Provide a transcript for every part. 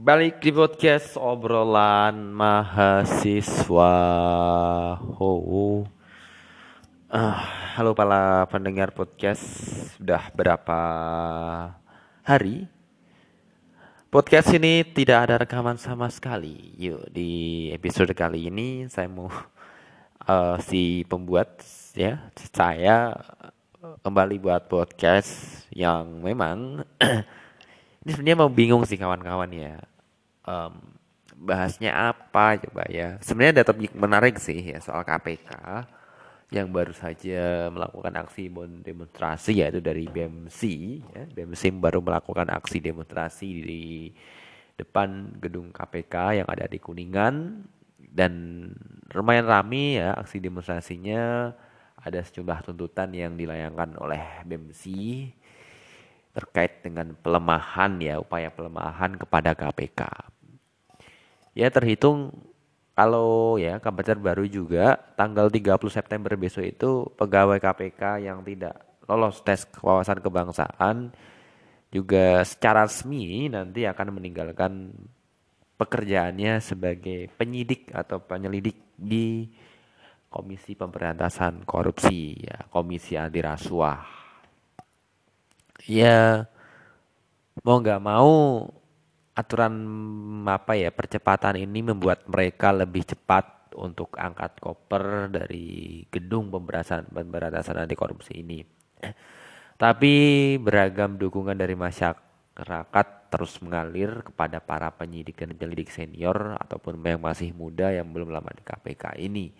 Balik di podcast obrolan mahasiswa. Oh. Ah, halo para pendengar podcast. Sudah berapa hari? Podcast ini tidak ada rekaman sama sekali. Yuk, di episode kali ini saya mau uh, si pembuat ya, saya kembali buat podcast yang memang ini sebenarnya mau bingung sih kawan-kawan ya um, bahasnya apa coba ya sebenarnya ada topik menarik sih ya soal KPK yang baru saja melakukan aksi demonstrasi yaitu dari BMC ya. BMC baru melakukan aksi demonstrasi di depan gedung KPK yang ada di Kuningan dan lumayan ramai ya aksi demonstrasinya ada sejumlah tuntutan yang dilayangkan oleh BMC terkait dengan pelemahan ya upaya pelemahan kepada KPK. Ya terhitung kalau ya kabar terbaru juga tanggal 30 September besok itu pegawai KPK yang tidak lolos tes kewawasan kebangsaan juga secara resmi nanti akan meninggalkan pekerjaannya sebagai penyidik atau penyelidik di Komisi Pemberantasan Korupsi ya, Komisi Anti Rasuah ya mau nggak mau aturan apa ya percepatan ini membuat mereka lebih cepat untuk angkat koper dari gedung pemberantasan pemberantasan anti korupsi ini. Tapi beragam dukungan dari masyarakat terus mengalir kepada para penyidik dan penyelidik senior ataupun yang masih muda yang belum lama di KPK ini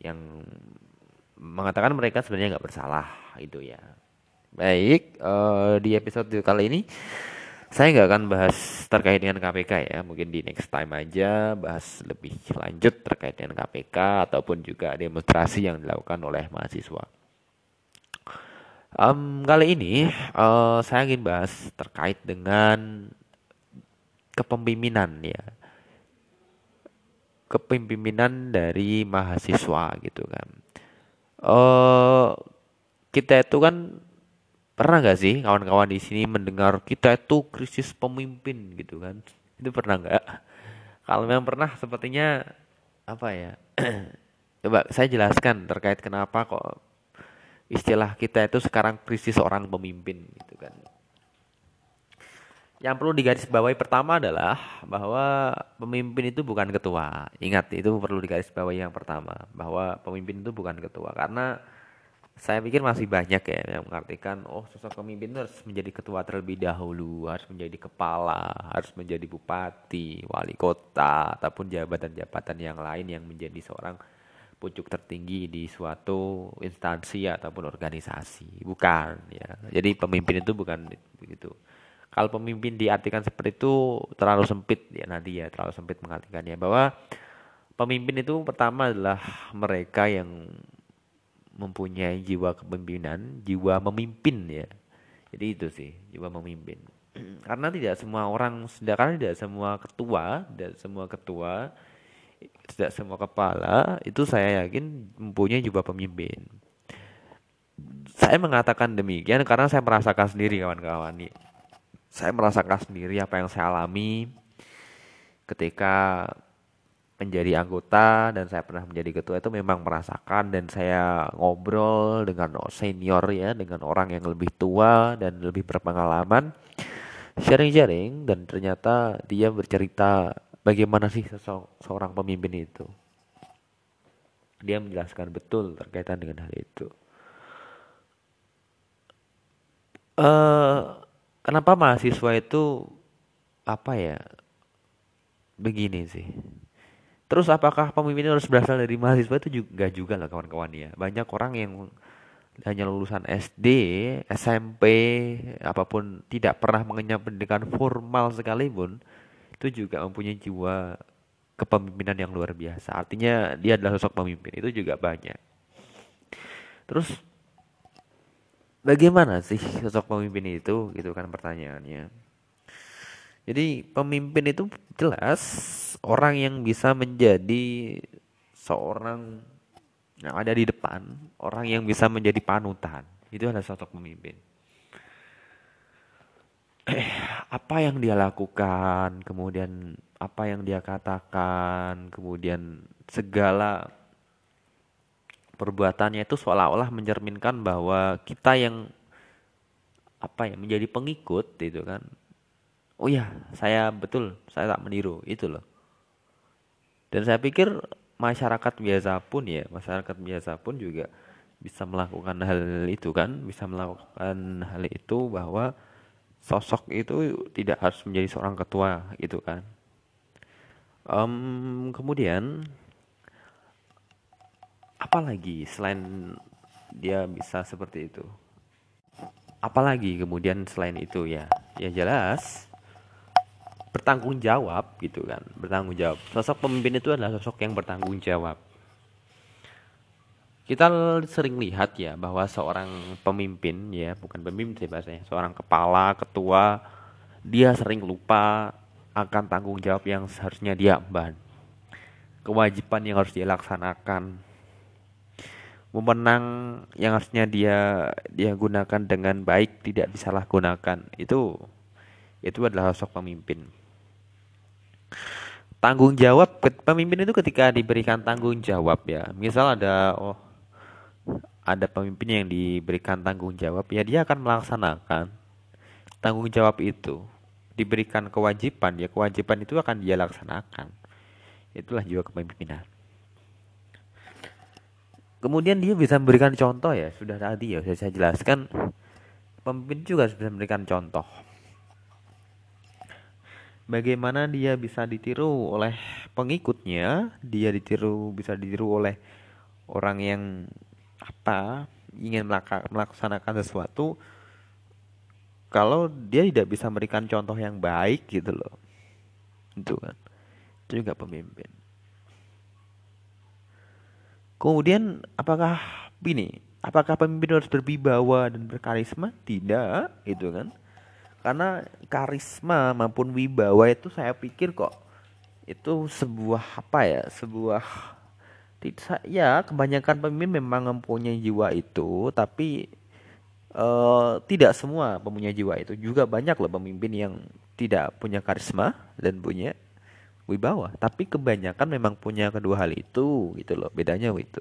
yang mengatakan mereka sebenarnya nggak bersalah itu ya Baik, uh, di episode kali ini saya nggak akan bahas terkait dengan KPK ya, mungkin di next time aja bahas lebih lanjut terkait dengan KPK ataupun juga demonstrasi yang dilakukan oleh mahasiswa. Um, kali ini uh, saya ingin bahas terkait dengan kepemimpinan ya, kepemimpinan dari mahasiswa gitu kan. Uh, kita itu kan Pernah nggak sih kawan-kawan di sini mendengar kita itu krisis pemimpin gitu kan? Itu pernah nggak? Kalau memang pernah, sepertinya apa ya? Coba saya jelaskan terkait kenapa kok istilah kita itu sekarang krisis orang pemimpin gitu kan. Yang perlu digarisbawahi pertama adalah bahwa pemimpin itu bukan ketua. Ingat itu perlu digarisbawahi yang pertama bahwa pemimpin itu bukan ketua karena saya pikir masih banyak ya yang mengartikan oh sosok pemimpin itu harus menjadi ketua terlebih dahulu, harus menjadi kepala, harus menjadi bupati, wali kota ataupun jabatan-jabatan yang lain yang menjadi seorang pucuk tertinggi di suatu instansi ataupun organisasi. Bukan ya. Jadi pemimpin itu bukan begitu. Kalau pemimpin diartikan seperti itu terlalu sempit ya nanti ya terlalu sempit mengartikannya bahwa pemimpin itu pertama adalah mereka yang mempunyai jiwa kepemimpinan, jiwa memimpin ya. Jadi itu sih, jiwa memimpin. Karena tidak semua orang, sedangkan tidak semua ketua, tidak semua ketua, tidak semua kepala itu saya yakin mempunyai jiwa pemimpin. Saya mengatakan demikian karena saya merasakan sendiri kawan-kawan. Saya merasakan sendiri apa yang saya alami ketika menjadi anggota dan saya pernah menjadi ketua itu memang merasakan dan saya ngobrol dengan senior ya dengan orang yang lebih tua dan lebih berpengalaman sharing-sharing dan ternyata dia bercerita bagaimana sih seorang pemimpin itu. Dia menjelaskan betul terkaitan dengan hal itu. Uh, kenapa mahasiswa itu apa ya begini sih Terus apakah pemimpin harus berasal dari mahasiswa itu juga juga lah kawan-kawan ya. Banyak orang yang hanya lulusan SD, SMP, apa pun tidak pernah mengenyam pendidikan formal sekalipun itu juga mempunyai jiwa kepemimpinan yang luar biasa. Artinya dia adalah sosok pemimpin. Itu juga banyak. Terus bagaimana sih sosok pemimpin itu gitu kan pertanyaannya. Jadi pemimpin itu jelas orang yang bisa menjadi seorang yang ada di depan, orang yang bisa menjadi panutan. Itu adalah sosok pemimpin. Eh, apa yang dia lakukan, kemudian apa yang dia katakan, kemudian segala perbuatannya itu seolah-olah mencerminkan bahwa kita yang apa ya menjadi pengikut itu kan oh ya saya betul saya tak meniru itu loh. Dan saya pikir masyarakat biasa pun ya masyarakat biasa pun juga bisa melakukan hal itu kan bisa melakukan hal itu bahwa sosok itu tidak harus menjadi seorang ketua gitu kan. Um, kemudian apalagi selain dia bisa seperti itu? Apalagi kemudian selain itu ya? Ya jelas bertanggung jawab gitu kan bertanggung jawab. Sosok pemimpin itu adalah sosok yang bertanggung jawab. Kita sering lihat ya bahwa seorang pemimpin ya bukan pemimpin sih bahasanya seorang kepala ketua dia sering lupa akan tanggung jawab yang seharusnya dia emban kewajiban yang harus dia laksanakan. Memenang yang harusnya dia dia gunakan dengan baik tidak disalahgunakan. Itu itu adalah sosok pemimpin tanggung jawab pemimpin itu ketika diberikan tanggung jawab ya misal ada oh ada pemimpin yang diberikan tanggung jawab ya dia akan melaksanakan tanggung jawab itu diberikan kewajiban ya kewajiban itu akan dia laksanakan itulah jiwa kepemimpinan Kemudian dia bisa memberikan contoh ya, sudah tadi ya sudah saya jelaskan. Pemimpin juga bisa memberikan contoh. Bagaimana dia bisa ditiru oleh pengikutnya, dia ditiru bisa ditiru oleh orang yang apa ingin melaksanakan sesuatu kalau dia tidak bisa memberikan contoh yang baik gitu loh itu kan itu juga pemimpin Kemudian apakah ini? Apakah pemimpin harus berwibawa dan berkarisma? Tidak, itu kan. Karena karisma maupun wibawa itu saya pikir kok itu sebuah apa ya? Sebuah ya kebanyakan pemimpin memang mempunyai jiwa itu, tapi uh, tidak semua mempunyai jiwa itu. Juga banyak loh pemimpin yang tidak punya karisma dan punya wibawa tapi kebanyakan memang punya kedua hal itu gitu loh bedanya itu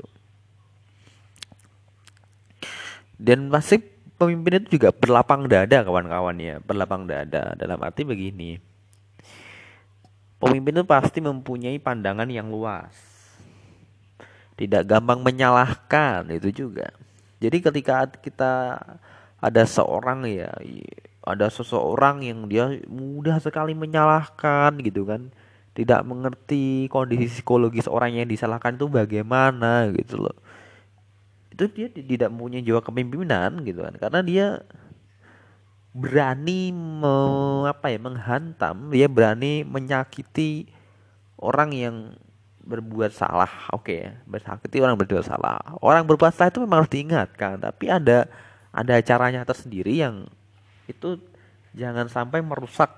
dan masih pemimpin itu juga berlapang dada kawan-kawan ya. Berlapang dada. Dalam arti begini. Pemimpin itu pasti mempunyai pandangan yang luas. Tidak gampang menyalahkan itu juga. Jadi ketika kita ada seorang ya ada seseorang yang dia mudah sekali menyalahkan gitu kan. Tidak mengerti kondisi psikologis orang yang disalahkan itu bagaimana gitu loh itu dia tidak punya jiwa kepemimpinan gitu kan. Karena dia berani me, apa ya menghantam dia berani menyakiti orang yang berbuat salah. Oke okay, ya bersakiti orang berbuat salah. Orang berbuat salah itu memang harus diingatkan tapi ada ada caranya tersendiri yang itu jangan sampai merusak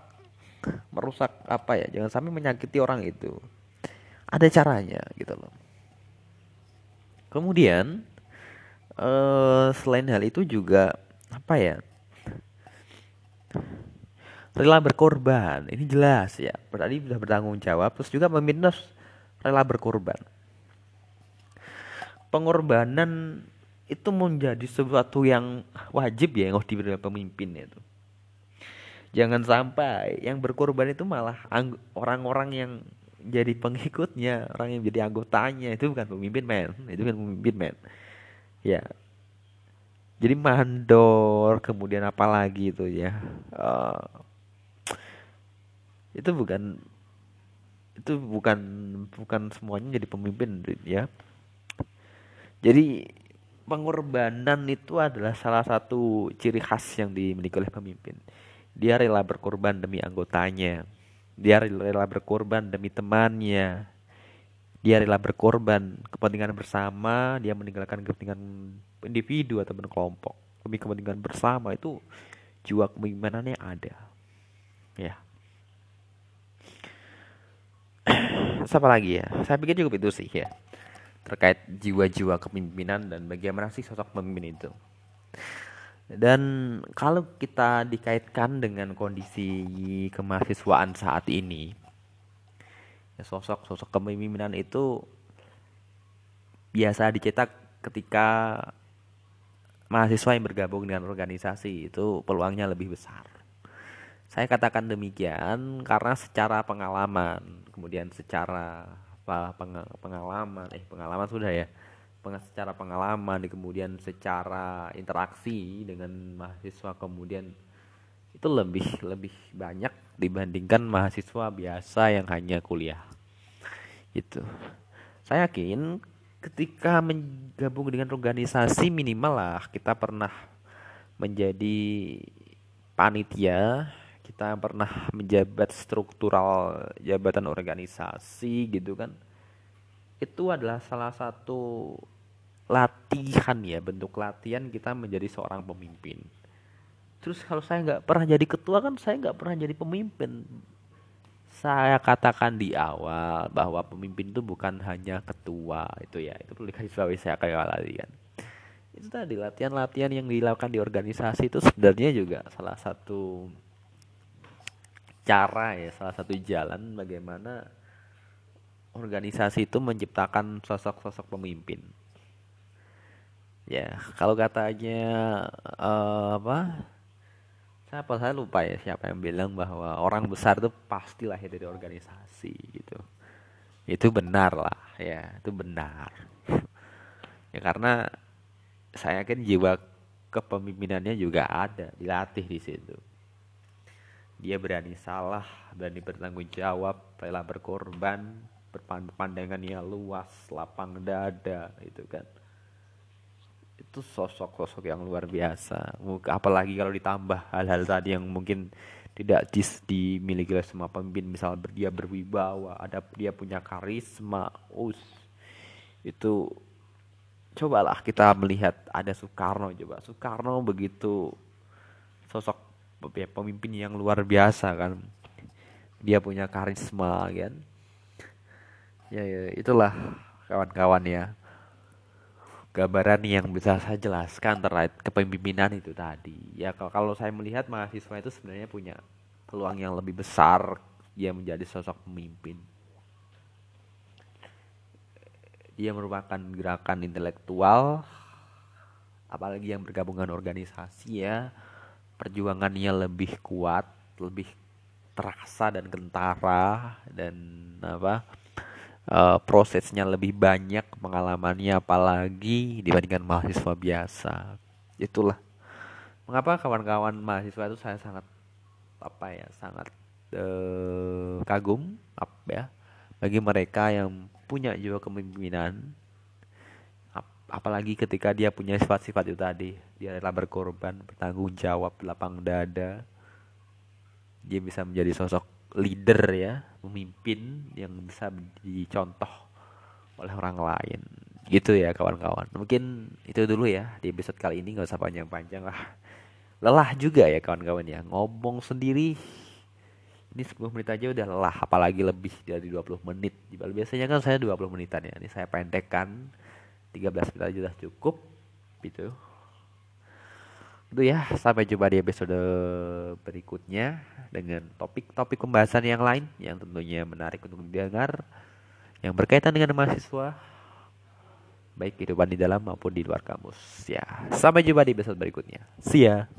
merusak apa ya jangan sampai menyakiti orang itu. Ada caranya gitu loh. Kemudian eh, selain hal itu juga apa ya? Rela berkorban ini jelas ya. Berarti sudah bertanggung jawab terus juga pemimpin rela berkorban. Pengorbanan itu menjadi sesuatu yang wajib ya yang harus diberikan pemimpin itu jangan sampai yang berkorban itu malah orang-orang yang jadi pengikutnya orang yang jadi anggotanya itu bukan pemimpin men itu kan pemimpin men ya jadi mandor kemudian apa lagi itu ya uh, itu bukan itu bukan bukan semuanya jadi pemimpin ya jadi pengorbanan itu adalah salah satu ciri khas yang dimiliki oleh pemimpin dia rela berkorban demi anggotanya. Dia rela berkorban demi temannya. Dia rela berkorban kepentingan bersama, dia meninggalkan kepentingan individu atau kelompok. Demi kepentingan bersama itu jiwa kepemimpinannya ada. Ya. Siapa lagi ya? Saya pikir cukup itu sih ya. Terkait jiwa-jiwa kepemimpinan dan bagaimana sih sosok pemimpin itu. Dan kalau kita dikaitkan dengan kondisi kemahasiswaan saat ini, ya sosok-sosok kepemimpinan itu biasa dicetak ketika mahasiswa yang bergabung dengan organisasi itu peluangnya lebih besar. Saya katakan demikian karena secara pengalaman, kemudian secara apa pengalaman, eh pengalaman sudah ya secara pengalaman kemudian secara interaksi dengan mahasiswa kemudian itu lebih lebih banyak dibandingkan mahasiswa biasa yang hanya kuliah. Itu saya yakin ketika menggabung dengan organisasi minimal lah kita pernah menjadi panitia kita pernah menjabat struktural jabatan organisasi gitu kan. Itu adalah salah satu latihan ya bentuk latihan kita menjadi seorang pemimpin terus kalau saya nggak pernah jadi ketua kan saya nggak pernah jadi pemimpin. Saya katakan di awal bahwa pemimpin itu bukan hanya ketua itu ya itu perlu dikasih saya kayak lagi kan. Itu tadi latihan-latihan yang dilakukan di organisasi itu sebenarnya juga salah satu cara ya salah satu jalan bagaimana organisasi itu menciptakan sosok-sosok pemimpin. Ya kalau katanya uh, apa siapa saya lupa ya siapa yang bilang bahwa orang besar itu pasti lahir dari organisasi gitu. Itu benar lah ya itu benar. Ya karena saya yakin jiwa kepemimpinannya juga ada dilatih di situ. Dia berani salah berani bertanggung jawab rela berkorban berpandangannya luas lapang dada itu kan itu sosok-sosok yang luar biasa. Apalagi kalau ditambah hal-hal tadi yang mungkin tidak dis dimiliki oleh semua pemimpin. Misal dia berwibawa ada dia punya karisma us. Itu cobalah kita melihat ada Soekarno coba. Soekarno begitu sosok pemimpin yang luar biasa kan. Dia punya karisma kan. Ya, ya itulah kawan-kawan ya gambaran yang bisa saya jelaskan terkait kepemimpinan itu tadi. Ya kalau saya melihat mahasiswa itu sebenarnya punya peluang yang lebih besar dia menjadi sosok pemimpin. Dia merupakan gerakan intelektual apalagi yang bergabungan organisasi ya. Perjuangannya lebih kuat, lebih terasa dan kentara dan apa? Uh, prosesnya lebih banyak pengalamannya apalagi dibandingkan mahasiswa biasa. Itulah. Mengapa kawan-kawan mahasiswa itu saya sangat apa ya sangat uh, kagum apa ya bagi mereka yang punya jiwa kepemimpinan apalagi ketika dia punya sifat-sifat itu tadi. Dia rela berkorban bertanggung jawab lapang dada. Dia bisa menjadi sosok leader ya pemimpin yang bisa dicontoh oleh orang lain. Gitu ya kawan-kawan. Mungkin itu dulu ya di episode kali ini nggak usah panjang-panjang lah. Lelah juga ya kawan-kawan ya. Ngomong sendiri ini 10 menit aja udah lelah apalagi lebih dari 20 menit. Biasanya kan saya 20 menitan ya. Ini saya pendekkan 13 menit aja udah cukup gitu itu ya sampai jumpa di episode berikutnya dengan topik-topik pembahasan yang lain yang tentunya menarik untuk didengar yang berkaitan dengan mahasiswa baik kehidupan di dalam maupun di luar kampus. Ya sampai jumpa di episode berikutnya. See ya